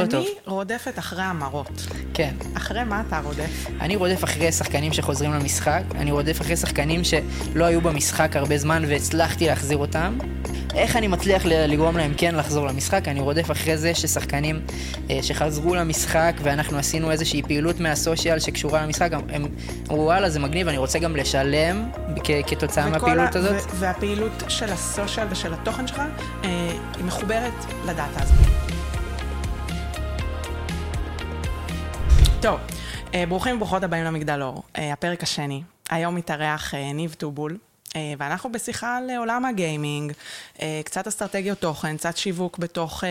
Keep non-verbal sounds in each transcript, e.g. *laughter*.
לא אני טוב. רודפת אחרי המראות. כן. אחרי מה אתה רודף? אני רודף אחרי שחקנים שחוזרים למשחק, אני רודף אחרי שחקנים שלא היו במשחק הרבה זמן והצלחתי להחזיר אותם. איך אני מצליח לגרום להם כן לחזור למשחק? אני רודף אחרי זה ששחקנים אה, שחזרו למשחק ואנחנו עשינו איזושהי פעילות מהסושיאל שקשורה למשחק, הם אמרו וואלה זה מגניב, אני רוצה גם לשלם כ- כתוצאה מהפעילות ה- הזאת. ו- והפעילות של הסושיאל ושל התוכן שלך, אה, היא מחוברת לדאטה הזאת. טוב, אה, ברוכים וברוכות הבאים למגדל אור. אה, הפרק השני. היום מתארח אה, ניב טובול. ואנחנו בשיחה על עולם הגיימינג, קצת אסטרטגיות תוכן, קצת שיווק בתוך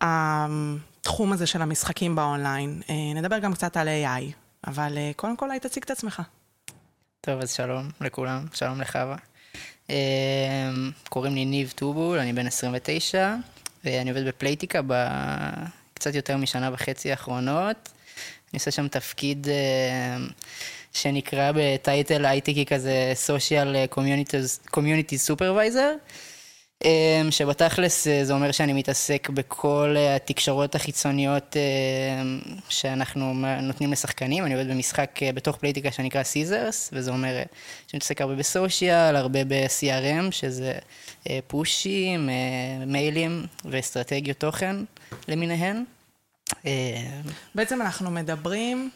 התחום הזה של המשחקים באונליין. נדבר גם קצת על AI, אבל קודם כל, היי תציג את עצמך. טוב, אז שלום לכולם, שלום לחווה. קוראים לי ניב טובול, אני בן 29, ואני עובד בפלייטיקה בקצת יותר משנה וחצי האחרונות. אני עושה שם תפקיד אה, שנקרא בטייטל הייטקי כזה social community, community supervisor. אמ, שבתכלס אה, זה אומר שאני מתעסק בכל אה, התקשורות החיצוניות שאנחנו נותנים לשחקנים. אני עובד במשחק אה, בתוך פלייטיקה שנקרא סיזרס, וזה אומר אה, שאני מתעסק הרבה ב social, הרבה ב-CRM, שזה אה, push ים, אה, מיילים ואסטרטגיות תוכן למיניהן. אה, בעצם אנחנו מדברים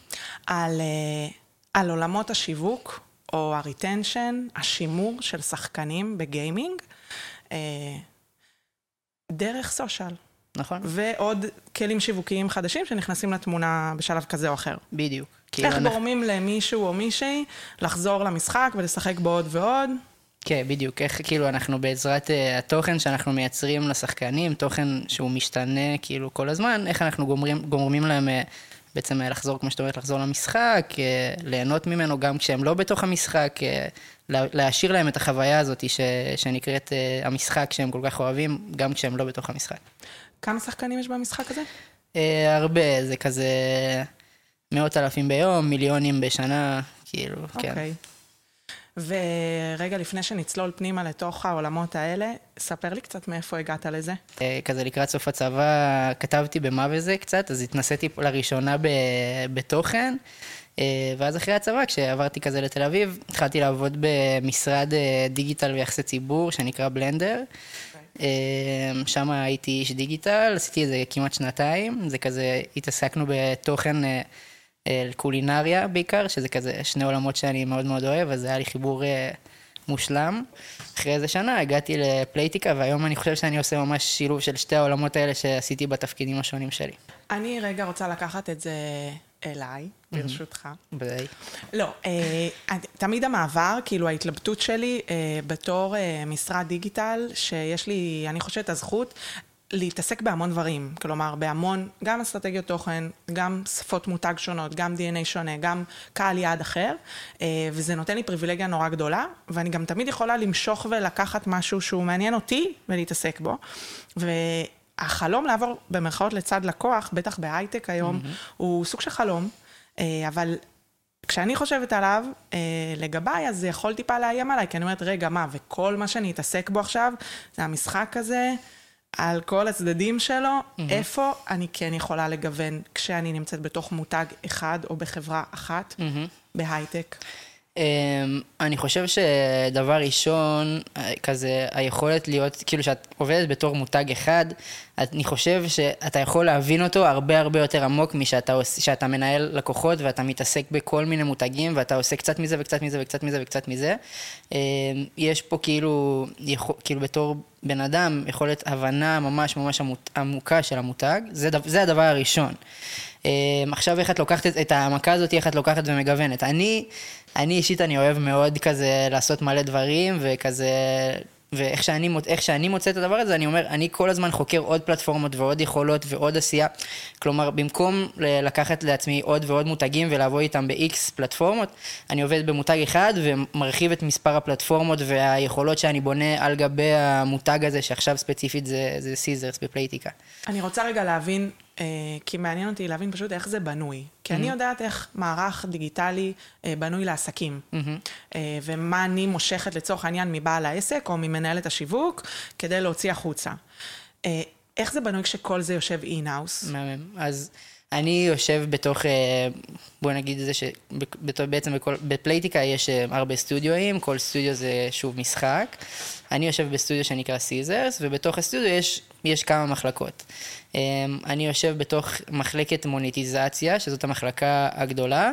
על, אה, על עולמות השיווק, או ה retention, השימור של שחקנים ב gaming, אה, דרך סושיאל. נכון? ועוד כלים שיווקיים חדשים שנכנסים לתמונה בשלב כזה או אחר. בדיוק. כאילו איך אנחנו- גורמים למישהו או מישהי לחזור למשחק ולשחק בו עוד ועוד? כן, בדיוק. איך כאילו אנחנו בעזרת uh, התוכן שאנחנו מייצרים לשחקנים, תוכן שהוא משתנה כאילו כל הזמן, איך אנחנו גומרים, גורמים להם uh, בעצם uh, לחזור, כמו שאת אומרת, לחזור למשחק, uh, ליהנות ממנו גם כשהם לא בתוך המשחק, uh, לה, להשאיר להם את החוויה הזאת ש, שנקראת uh, המשחק שהם כל כך אוהבים, גם כשהם לא בתוך המשחק. כמה שחקנים יש במשחק הזה? Uh, הרבה, זה כזה מאות אלפים ביום, מיליונים בשנה, כאילו, כן. אוקיי. ורגע לפני שנצלול פנימה לתוך העולמות האלה, ספר לי קצת מאיפה הגעת לזה. אה, כזה לקראת סוף הצבא כתבתי במה וזה קצת, אז התנסיתי לראשונה ב, בתוכן, אה, ואז אחרי הצבא, כשעברתי כזה לתל אביב, התחלתי לעבוד במשרד אה, דיגיטל ויחסי ציבור שנקרא בלנדר. שם הייתי איש דיגיטל, עשיתי איזה כמעט שנתיים, זה כזה, התעסקנו בתוכן אה, אה, קולינריה בעיקר, שזה כזה שני עולמות שאני מאוד מאוד אוהב, אז זה היה לי חיבור אה, מושלם. אחרי איזה שנה הגעתי לפלייטיקה, והיום אני חושב שאני עושה ממש שילוב של שתי העולמות האלה שעשיתי בתפקידים השונים שלי. אני רגע רוצה לקחת את זה אליי, ברשותך. בוודאי. לא, אה, תמיד המעבר, כאילו ההתלבטות שלי אה, בתור משרד דיגיטל, שיש לי, אני חושבת, הזכות להתעסק בהמון דברים. כלומר, בהמון, גם אסטרטגיות תוכן, גם שפות מותג שונות, גם DNA שונה, גם קהל יעד אחר, אה, וזה נותן לי פריבילגיה נורא גדולה, ואני גם תמיד יכולה למשוך ולקחת משהו שהוא מעניין אותי ולהתעסק בו. והחלום לעבור במרכאות לצד לקוח, בטח בהייטק היום, mm-hmm. הוא סוג של חלום, אה, אבל כשאני חושבת עליו, אה, לגביי, אז זה יכול טיפה לאיים עליי, כי אני אומרת, רגע, מה, וכל מה שאני אתעסק בו עכשיו, זה המשחק הזה, על כל הצדדים שלו, mm-hmm. איפה אני כן יכולה לגוון כשאני נמצאת בתוך מותג אחד או בחברה אחת, mm-hmm. בהייטק. Um, אני חושב שדבר ראשון, אה, כזה היכולת להיות, כאילו שאת עובדת בתור מותג אחד, אני חושב שאתה יכול להבין אותו הרבה הרבה יותר עמוק משאתה שאתה מנהל לקוחות ואתה מתעסק בכל מיני מותגים ואתה עושה קצת מזה וקצת מזה וקצת מזה וקצת מזה. Um, יש פה כאילו, יכול, כאילו בתור בן אדם יכולת הבנה ממש ממש עמוקה של המותג, זה, זה הדבר הראשון. Um, עכשיו איך את לוקחת את, את העמקה הזאת, איך את לוקחת ומגוונת. אני... אני אישית, אני אוהב מאוד כזה לעשות מלא דברים, וכזה, ואיך שאני, שאני מוצא את הדבר הזה, אני אומר, אני כל הזמן חוקר עוד פלטפורמות ועוד יכולות ועוד עשייה. כלומר, במקום לקחת לעצמי עוד ועוד מותגים ולעבוד איתם ב-X פלטפורמות, אני עובד במותג אחד ומרחיב את מספר הפלטפורמות והיכולות שאני בונה על גבי המותג הזה, שעכשיו ספציפית זה, זה סיזרס בפלייטיקה. אני רוצה רגע להבין, כי מעניין אותי להבין פשוט איך זה בנוי. כי אמממ. אני יודעת איך מערך דיגיטלי בנוי לעסקים, אמממ. ומה אני מושכת לצורך העניין מבעל העסק או ממנהלת השיווק, כדי להוציא החוצה. איך זה בנוי כשכל זה יושב in-house? מהמם. אז אני יושב בתוך, אה, בוא נגיד את זה שבעצם בפלייטיקה יש אה, הרבה סטודיואים, כל סטודיו זה שוב משחק. אני יושב בסטודיו שנקרא סיזרס, ובתוך הסטודיו יש, יש כמה מחלקות. אה, אני יושב בתוך מחלקת monetization, שזאת המחלקה הגדולה.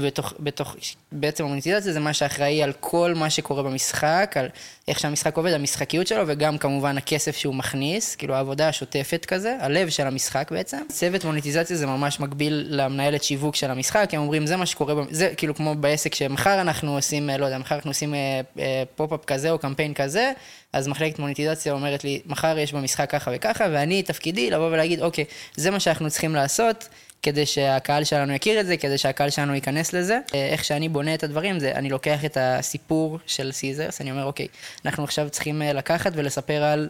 ובתוך, בתוך, בעצם ה monetization זה מה שאחראי על כל מה שקורה במשחק, על איך שהמשחק עובד, המשחקיות שלו, וגם כמובן הכסף שהוא מכניס, כאילו העבודה השוטפת כזה, הלב של המשחק בעצם. צוות monetization זה ממש מקביל למנהלת שיווק של המשחק, הם אומרים זה מה שקורה, זה כאילו כמו בעסק שמחר אנחנו עושים, לא יודע, מחר אנחנו עושים אה, אה, pop-up כזה או קמפיין כזה, אז מחלקת monetization אומרת לי, מחר יש במשחק ככה וככה, ואני, תפקידי לבוא ולהגיד, אוקיי, זה מה שאנחנו צריכים לעשות. כדי שהקהל שלנו יכיר את זה, כדי שהקהל שלנו ייכנס לזה. אה, איך שאני בונה את הדברים זה, אני לוקח את הסיפור של סיזרס, אני אומר, אוקיי, אנחנו עכשיו צריכים אה, לקחת ולספר על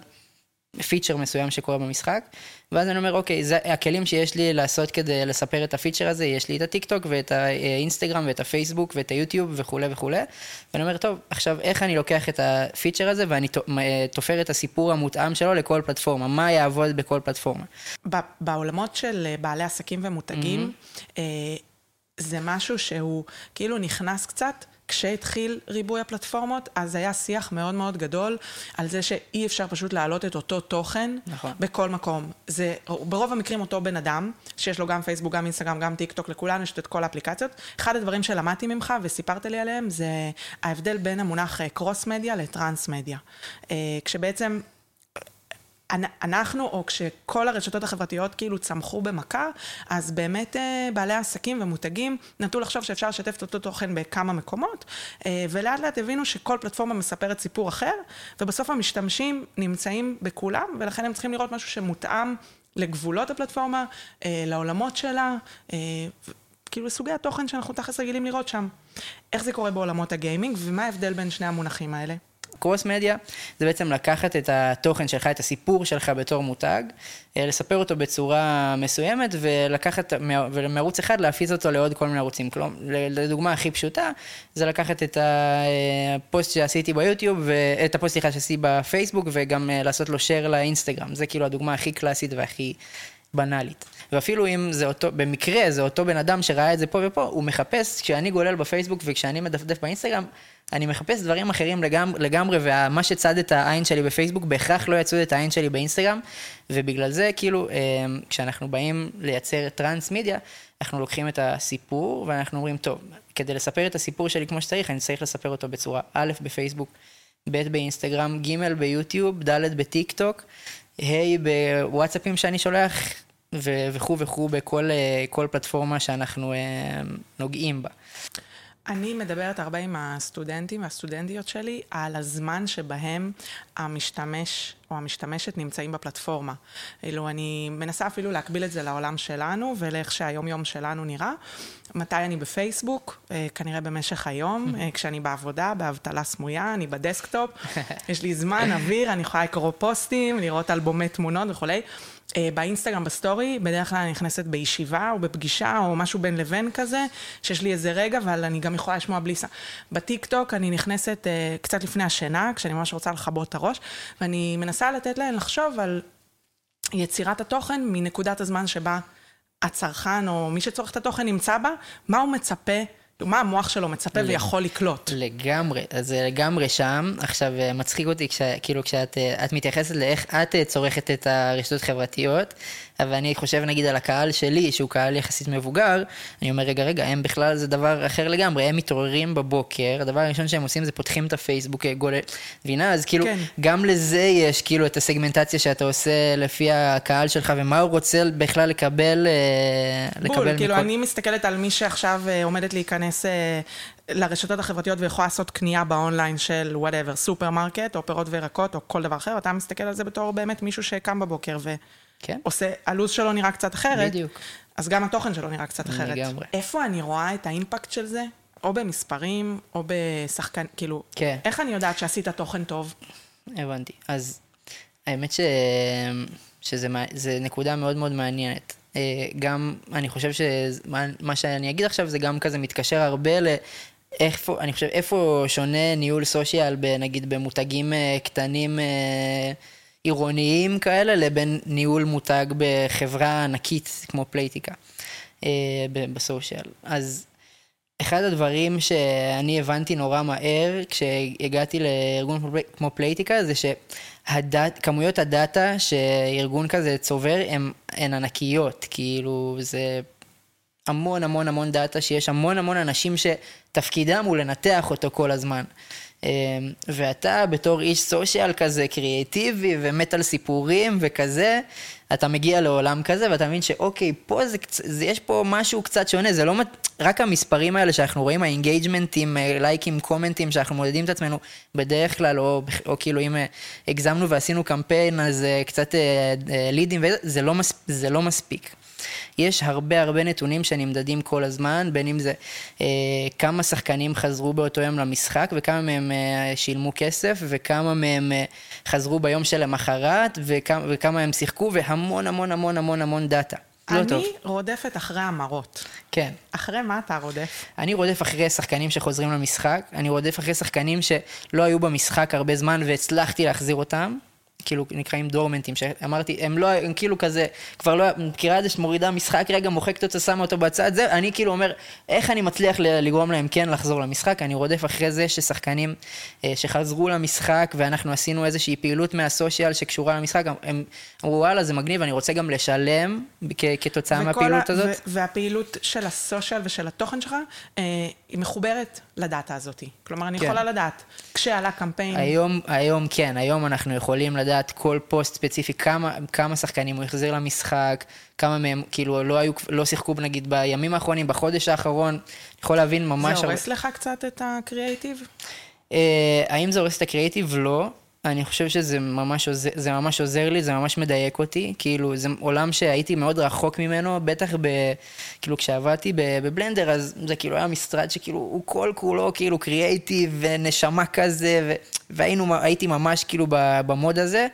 feature מסוים שקורה במשחק, ואז אני אומר, אוקיי, זה הכלים שיש לי לעשות כדי לספר את ה feature הזה, יש לי את הטיק טוק ואת האינסטגרם ואת הפייסבוק ואת היוטיוב וכולי וכולי, ואני אומר, טוב, עכשיו איך אני לוקח את הפיצ'ר הזה ואני תופר את הסיפור המותאם שלו לכל פלטפורמה, מה יעבוד בכל פלטפורמה. בעולמות של אה, בעלי עסקים ומותגים, mm-hmm. זה משהו שהוא כאילו נכנס קצת. כשהתחיל ריבוי הפלטפורמות, אז היה שיח מאוד מאוד גדול על זה שאי אפשר פשוט להעלות את אותו תוכן נכון. בכל מקום. זה ברוב המקרים אותו בן אדם, שיש לו גם פייסבוק, גם אינסטגרם, גם טיק טוק, לכולנו יש את כל האפליקציות. אחד הדברים שלמדתי ממך וסיפרת לי עליהם זה ההבדל בין המונח קרוס מדיה לטרנס מדיה. כשבעצם אנחנו, או כשכל הרשתות החברתיות כאילו צמחו במכה, אז באמת אה, בעלי עסקים ומותגים נטו לחשוב שאפשר לשתף את אותו תוכן בכמה מקומות, אה, ולאט לאט הבינו שכל פלטפורמה מספרת סיפור אחר, ובסוף המשתמשים נמצאים בכולם, ולכן הם צריכים לראות משהו שמותאם לגבולות הפלטפורמה, אה, לעולמות שלה, כאילו לסוגי התוכן שאנחנו תכלס רגילים לראות שם. איך זה קורה בעולמות הגיימינג, ומה ההבדל בין שני המונחים האלה? קרוס מדיה זה בעצם לקחת את התוכן שלך, את הסיפור שלך בתור מותג, אה, לספר אותו בצורה מסוימת ולקחת, ומערוץ אחד להפיץ אותו לעוד כל מיני ערוצים. כלומר, לדוגמה הכי פשוטה, זה לקחת את הפוסט שעשיתי ביוטיוב, את הפוסט סליחה שעשיתי בפייסבוק, וגם אה, לעשות לו share לאינסטגרם. זה כאילו הדוגמה הכי קלאסית והכי בנאלית. ואפילו אם זה אותו, במקרה זה אותו בן אדם שראה את זה פה ופה, הוא מחפש, כשאני גולל בפייסבוק וכשאני מדפדף באינסטגרם, אני מחפש דברים אחרים לגמרי, לגמרי ומה שצד את העין שלי בפייסבוק בהכרח לא יצוד את העין שלי באינסטגרם, ובגלל זה כאילו, אמ, כשאנחנו באים לייצר טרנס מידיה, אנחנו לוקחים את הסיפור ואנחנו אומרים, טוב, כדי לספר את הסיפור שלי כמו שצריך, אני צריך לספר אותו בצורה א' בפייסבוק, ב' באינסטגרם, ג' ביוטיוב, ד' בטיק טוק, ה' בוואטסאפים שאני שולח, וכו' וכו' בכל אה, פלטפורמה שאנחנו אה, נוגעים בה. אני מדברת הרבה עם הסטודנטים והסטודנטיות שלי על הזמן שבהם המשתמש או המשתמשת נמצאים בפלטפורמה. אילו אני מנסה אפילו להקביל את זה לעולם שלנו ולאיך שהיום יום שלנו נראה. מתי אני בפייסבוק? אה, כנראה במשך היום, *laughs* כשאני בעבודה, באבטלה סמויה, אני בדסקטופ, *laughs* יש לי זמן, אוויר, אני יכולה לקרוא פוסטים, לראות אלבומי תמונות וכולי. אה, באינסטגרם בסטורי, בדרך כלל אני נכנסת בישיבה או בפגישה או משהו בין לבין כזה, שיש לי איזה רגע, אבל אני גם יכולה לשמוע בלי סאונד. בטיק טוק אני נכנסת uh, קצת לפני השינה, כשאני ממש רוצה לכבות את הראש, ואני מנסה לתת להם לחשוב על יצירת התוכן מנקודת הזמן שבה הצרכן או מי שצורך את התוכן נמצא בה, מה הוא מצפה מה המוח שלו מצפה ויכול לקלוט. לגמרי, אז זה לגמרי שם. עכשיו, אה, מצחיק אותי, כש, כאילו, כשאת אה, מתייחסת לאיך את אה, צורכת את הרשתות החברתיות, אבל אני חושב נגיד על הקהל שלי, שהוא קהל יחסית מבוגר, אני אומר, רגע, רגע, הם בכלל זה דבר אחר לגמרי, הם מתעוררים בבוקר, הדבר הראשון שהם עושים זה פותחים את הפייסבוק, גולל, מבינה? אז כאילו, כן. גם לזה יש כאילו את הסגמנטציה שאתה עושה לפי הקהל שלך, ומה הוא רוצה בכלל לקבל, בול, לקבל כאילו, מכל... אני מסתכלת על מי שעכשיו עומדת להיכנס... לרשתות החברתיות ויכולה לעשות קנייה באונליין של whatever, סופרמרקט, או פירות וירקות, או כל דבר אחר, אתה מסתכל על זה בתור באמת מישהו שקם בבוקר כן. ועושה, הלו"ז שלו נראה קצת אחרת, בדיוק. אז גם התוכן שלו נראה קצת אחרת. לגמרי. איפה אני רואה את ה impact של זה? או במספרים, או בשחקן, כאילו, כן. איך אני יודעת שעשית תוכן טוב? הבנתי. אז האמת ש... שזה נקודה מאוד מאוד מעניינת. אה, גם, אני חושב שמה שאני אגיד עכשיו זה גם כזה מתקשר הרבה ל... איפה, אני חושב, איפה שונה ניהול סושיאל, נגיד במותגים אה, קטנים אה, עירוניים כאלה לבין ניהול מותג בחברה ענקית כמו פלייטיקה אה, בסושיאל. אז אחד הדברים שאני הבנתי נורא מהר כשהגעתי לארגון כמו פלייטיקה זה שכמויות הדאטה שארגון כזה צובר הן, הן ענקיות, כאילו זה המון המון המון דאטה שיש המון המון אנשים שתפקידם הוא לנתח אותו כל הזמן. אמ, ואתה בתור איש סושיאל כזה קריאיטיבי ומת על סיפורים וכזה, אתה מגיע לעולם כזה ואתה מבין שאוקיי, פה זה, זה יש פה משהו קצת שונה, זה לא רק המספרים האלה שאנחנו רואים, האינגייג'מנטים, אה, לייקים, קומנטים, שאנחנו מודדים את עצמנו בדרך כלל, או, או כאילו אם אה, הגזמנו ועשינו קמפיין, אז אה, קצת לידים, זה לא, מס, זה לא מספיק. יש הרבה הרבה נתונים שנמדדים כל הזמן, בין אם זה אה, כמה שחקנים חזרו באותו יום למשחק וכמה מהם אה, שילמו כסף וכמה מהם אה, חזרו ביום שלמחרת וכמה, וכמה הם שיחקו והמון המון המון המון המון דאטה. לא אני טוב. רודפת אחרי המראות. כן. אחרי מה אתה רודף? אני רודף אחרי שחקנים שחוזרים למשחק, אני רודף אחרי שחקנים שלא היו במשחק הרבה זמן והצלחתי להחזיר אותם. כאילו נקראים דורמנטים, שאמרתי, הם לא, הם כאילו כזה, כבר לא, מכירה את זה שמורידה משחק רגע, מוחקת אותו, שמה אותו בצד, זה, אני כאילו אומר, איך אני מצליח לגרום להם כן לחזור למשחק, אני רודף אחרי זה ששחקנים אה, שחזרו למשחק, ואנחנו עשינו איזושהי פעילות מהסושיאל שקשורה למשחק, הם אמרו, וואלה, זה מגניב, אני רוצה גם לשלם כ- כתוצאה מהפעילות הזאת. ו- והפעילות של הסושיאל ושל התוכן שלך, אה, היא מחוברת לדאטה הזאת. כלומר, אני כן. יכולה לדעת, כשעלה קמפיין... היום, היום כן, היום אנחנו יכולים לדעת כל פוסט ספציפי, כמה, כמה שחקנים הוא החזיר למשחק, כמה מהם כאילו לא, היו, לא שיחקו נגיד בימים האחרונים, בחודש האחרון, אני יכול להבין ממש... זה הורס לך קצת את הקריאייטיב? אה, האם זה הורס את הקריאייטיב? לא. אני חושב שזה ממש, עוזר, זה ממש עוזר לי, זה ממש מדייק אותי. כאילו, זה עולם שהייתי מאוד רחוק ממנו, בטח ב... כאילו, כשעבדתי בבלנדר, אז זה כאילו היה משרד שכאילו, הוא כל כולו כאילו קריאייטיב ונשמה כזה, ו... והיינו, הייתי ממש כאילו במוד הזה.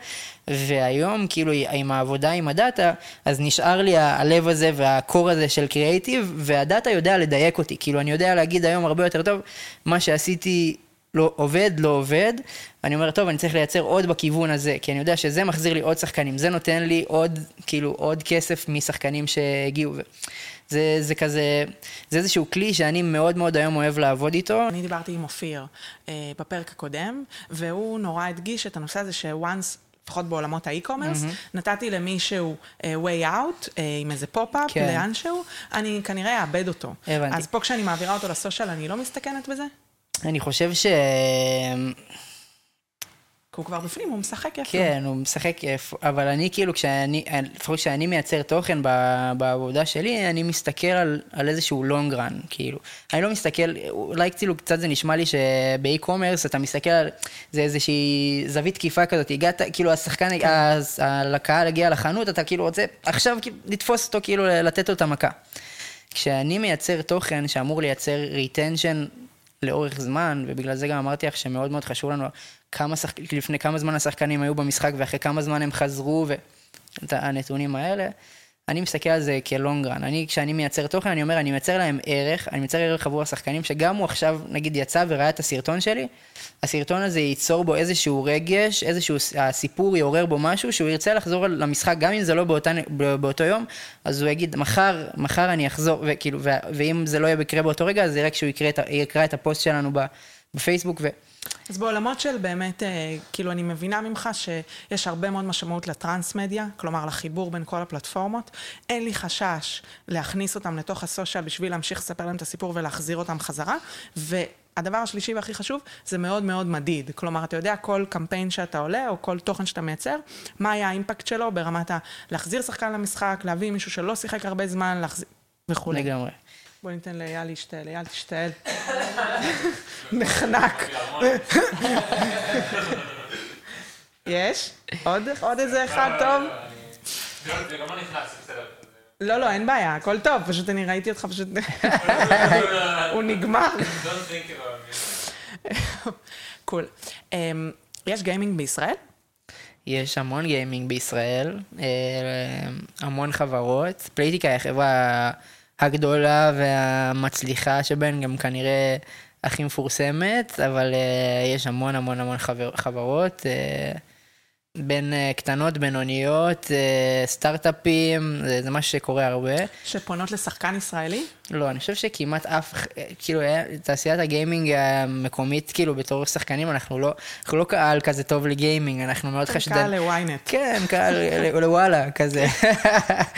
והיום, כאילו, עם העבודה עם הדאטה, אז נשאר לי הלב הזה והקור הזה של קריאייטיב, והדאטה יודע לדייק אותי. כאילו, אני יודע להגיד היום הרבה יותר טוב, מה שעשיתי לא עובד, לא עובד, ואני אומר, טוב, אני צריך לייצר עוד בכיוון הזה, כי אני יודע שזה מחזיר לי עוד שחקנים, זה נותן לי עוד, כאילו, עוד כסף משחקנים שהגיעו. זה, זה כזה, זה איזשהו כלי שאני מאוד מאוד היום אוהב לעבוד איתו. אני דיברתי עם אופיר אה, בפרק הקודם, והוא נורא הדגיש את הנושא הזה ש-once לפחות בעולמות האי-קומרס, mm-hmm. נתתי למישהו uh, way out, uh, עם איזה פופ-אפ, כן. לאנשהו, אני כנראה אאבד אותו. הבנתי. אז פה כשאני מעבירה אותו לסושיאל, אני לא מסתכנת בזה? אני חושב ש... הוא כבר בפנים, הוא משחק איפה. כן, הוא משחק איפה, אבל אני כאילו, כשאני, לפחות כשאני מייצר תוכן בעבודה שלי, אני מסתכל על, על איזשהו long run, כאילו. אני לא מסתכל, אולי כאילו קצת זה נשמע לי שבאי-קומרס אתה מסתכל על, זה איזושהי זווית תקיפה כזאת, הגעת, כאילו השחקן, כן. הקהל הגיע לחנות, אתה כאילו רוצה עכשיו כאילו, לתפוס אותו, כאילו לתת לו את המכה. כשאני מייצר תוכן שאמור לייצר retention לאורך זמן, ובגלל זה גם אמרתי לך שמאוד מאוד חשוב לנו כמה שחק... לפני כמה זמן השחקנים היו במשחק ואחרי כמה זמן הם חזרו, ואת הנתונים האלה. אני מסתכל על זה כלונגרן. אני, כשאני מייצר תוכן, אני אומר, אני מייצר להם ערך, אני מייצר ערך עבור השחקנים, שגם הוא עכשיו, נגיד, יצא וראה את הסרטון שלי, הסרטון הזה ייצור בו איזשהו רגש, איזשהו, הסיפור יעורר בו משהו, שהוא ירצה לחזור למשחק, גם אם זה לא באותה, באותו יום, אז הוא יגיד, מחר, מחר אני אחזור, וכאילו, ואם זה לא יהיה בקרה באותו רגע, אז יראה כשהוא יקרא את, יקרא את הפוסט שלנו בפייסבוק, ו... אז בעולמות של באמת, אה, כאילו אני מבינה ממך שיש הרבה מאוד משמעות לטרנס-מדיה, כלומר לחיבור בין כל הפלטפורמות. אין לי חשש להכניס אותם לתוך הסושיאל בשביל להמשיך לספר להם את הסיפור ולהחזיר אותם חזרה. והדבר השלישי והכי חשוב, זה מאוד מאוד מדיד. כלומר, אתה יודע כל קמפיין שאתה עולה, או כל תוכן שאתה מייצר, מה היה האימפקט שלו ברמת ה... להחזיר שחקן למשחק, להביא מישהו שלא שיחק הרבה זמן, להחזיר... וכולי. לגמרי. בוא ניתן לאייל להשתעל, אייל תשתעל. נחנק. יש? עוד? איזה אחד טוב? לא, לא, אין בעיה, הכל טוב, פשוט אני ראיתי אותך פשוט... הוא נגמר. cool. אמ, יש גיימינג בישראל? יש המון גיימינג בישראל, אה, המון חברות. פלייטיקה היא החברה הגדולה והמצליחה שבהן גם כנראה הכי מפורסמת, אבל uh, יש המון המון המון חבר, חברות. בין אה, קטנות, בינוניות, אה, סטארט-אפים, זה, זה משהו שקורה הרבה. שפונות לשחקן ישראלי? לא, אני חושב שכמעט אף, אה, כאילו, תעשיית הגיימינג המקומית, כאילו, בתור שחקנים, אנחנו לא, אנחנו לא קהל כזה טוב לגיימינג, אנחנו מאוד חשדנים. קהל לוויינט. כן, קהל לוואלה, כזה.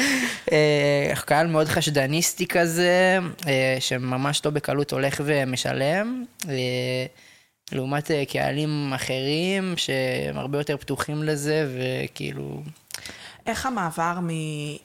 *laughs* אנחנו קהל מאוד חשדניסטי כזה, שממש לא בקלות הולך ומשלם. לעומת אה, קהלים אחרים שהם הרבה יותר פתוחים לזה, וכאילו... איך המעבר מ...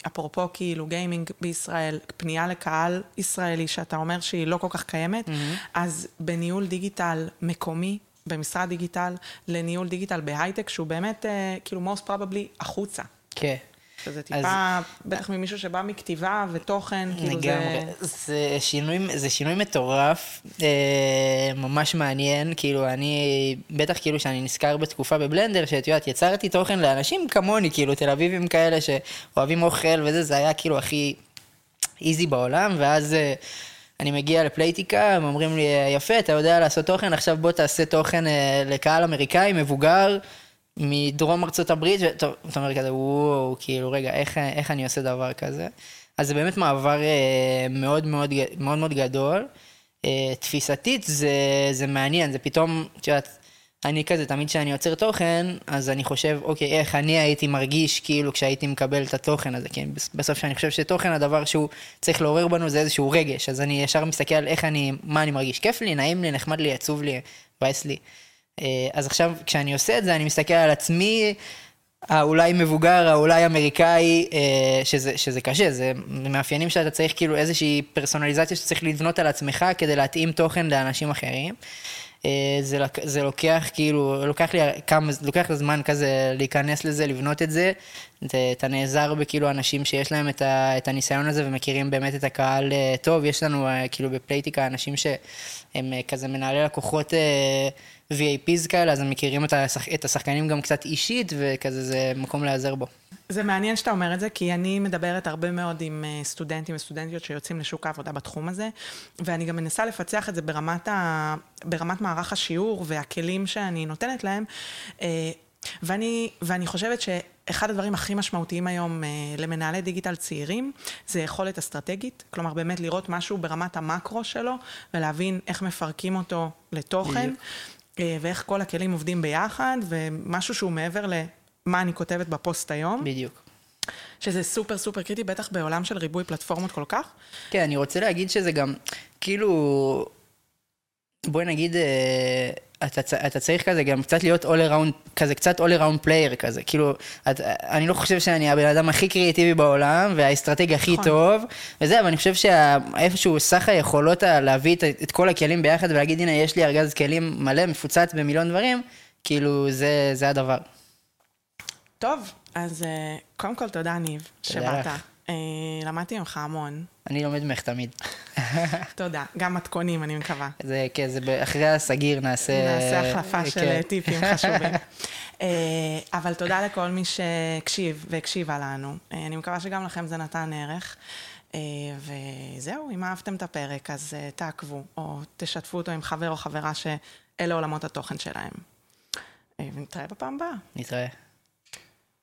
אפרופו כאילו גיימינג בישראל, פנייה לקהל ישראלי שאתה אומר שהיא לא כל כך קיימת, אז בניהול דיגיטל מקומי, במשרד דיגיטל, לניהול דיגיטל בהייטק, שהוא באמת, אה, כאילו most probably החוצה. כן. שזה טיפה, בטח ממישהו שבא מכתיבה ותוכן, כאילו לגמרי. זה... זה שינוי, זה שינוי מטורף, אה, ממש מעניין, כאילו אני, בטח כאילו שאני נזכר בתקופה בבלנדר, שאת יודעת, יצרתי תוכן לאנשים כמוני, כאילו תל אביבים כאלה שאוהבים אוכל וזה, זה היה כאילו הכי איזי בעולם, ואז אה, אני מגיע לפלייטיקה, הם אומרים לי, יפה, אתה יודע לעשות תוכן, עכשיו בוא תעשה תוכן אה, לקהל אמריקאי, מבוגר. מדרום ארצות הברית, ואתה אתה אומר כזה, וואו, כאילו, רגע, איך, איך אני עושה דבר כזה? אז זה באמת מעבר אה, מאוד מאוד, מאוד מאוד גדול. אה, תפיסתית זה, זה מעניין, זה פתאום, את יודעת, אני כזה, תמיד כשאני יוצר תוכן, אז אני חושב, אוקיי, איך אני הייתי מרגיש כאילו כשהייתי מקבל את התוכן הזה, כי בסוף שאני חושב שתוכן, הדבר שהוא צריך לעורר בנו זה איזשהו רגש, אז אני ישר מסתכל על איך אני, מה אני מרגיש, כיף לי, נעים לי, נחמד לי, עצוב לי, מבאס לי. אה, אז עכשיו, כשאני עושה את זה, אני מסתכל על עצמי, האולי מבוגר, האולי אמריקאי, אה, שזה, שזה קשה, זה מאפיינים שאתה צריך כאילו איזושהי פרסונליזציה שצריך לבנות על עצמך כדי להתאים תוכן לאנשים אחרים. אה, זה, זה לוקח כאילו, לוקח לי כמה, לוקח זמן כזה להיכנס לזה, לבנות את זה. אתה- נעזר בכאילו אנשים שיש להם את, ה, את הניסיון הזה ומכירים באמת את הקהל טוב. יש לנו כאילו בפלייטיקה אנשים שהם כזה מנהלי לקוחות VAPs כאלה, אז הם מכירים את, השח, את השחקנים גם קצת אישית, וכזה זה מקום להיעזר בו. זה מעניין שאתה אומר את זה, כי אני מדברת הרבה מאוד עם אה, סטודנטים וסטודנטיות שיוצאים לשוק העבודה בתחום הזה, ואני גם מנסה לפצח את זה ברמת, ה... ברמת מערך השיעור והכלים שאני נותנת להם. אה, ואני, ואני חושבת שאחד הדברים הכי משמעותיים היום אה, למנהלי דיגיטל צעירים, זה יכולת אסטרטגית, כלומר באמת לראות משהו ברמת המקרו שלו, ולהבין איך מפרקים אותו לתוכן. אה, ואיך כל הכלים עובדים ביחד, ומשהו שהוא מעבר למה אני כותבת בפוסט היום, בדיוק. שזה סופר סופר קריטי, בטח בעולם של ריבוי פלטפורמות כל כך. כן, אני רוצה להגיד שזה גם, כאילו, בואי נגיד, אה, אתה, אתה צריך כזה גם קצת להיות all around, כזה קצת all around player כזה, כאילו, את, אני לא חושב שאני הבן אדם הכי קריאיטיבי בעולם, והאסטרטג הכי נכון. טוב, וזה, אבל אני חושב שאיפשהו סך היכולות להביא את, את כל הכלים ביחד ולהגיד, הנה, יש לי ארגז כלים מלא, מפוצץ במיליון דברים, כאילו, זה, זה הדבר. טוב, אז אה, קודם כל תודה, ניב, שבאת. לך. אה, למדתי ממך המון. אני לומד ממך תמיד. *laughs* תודה. גם מתכונים, אני מקווה. זה, כן, זה אחרי הסגיר נעשה... נעשה החלפה של כן. טיפים חשובים. *laughs* אה, אבל תודה לכל מי שהקשיב והקשיבה לנו. אה, אני מקווה שגם לכם זה נתן ערך. אה, וזהו, אם אהבתם את הפרק, אז אה, תעקבו, או תשתפו אותו עם חבר או חברה שאלה עולמות התוכן שלהם. אה, ונתראה בפעם הבאה. נתראה.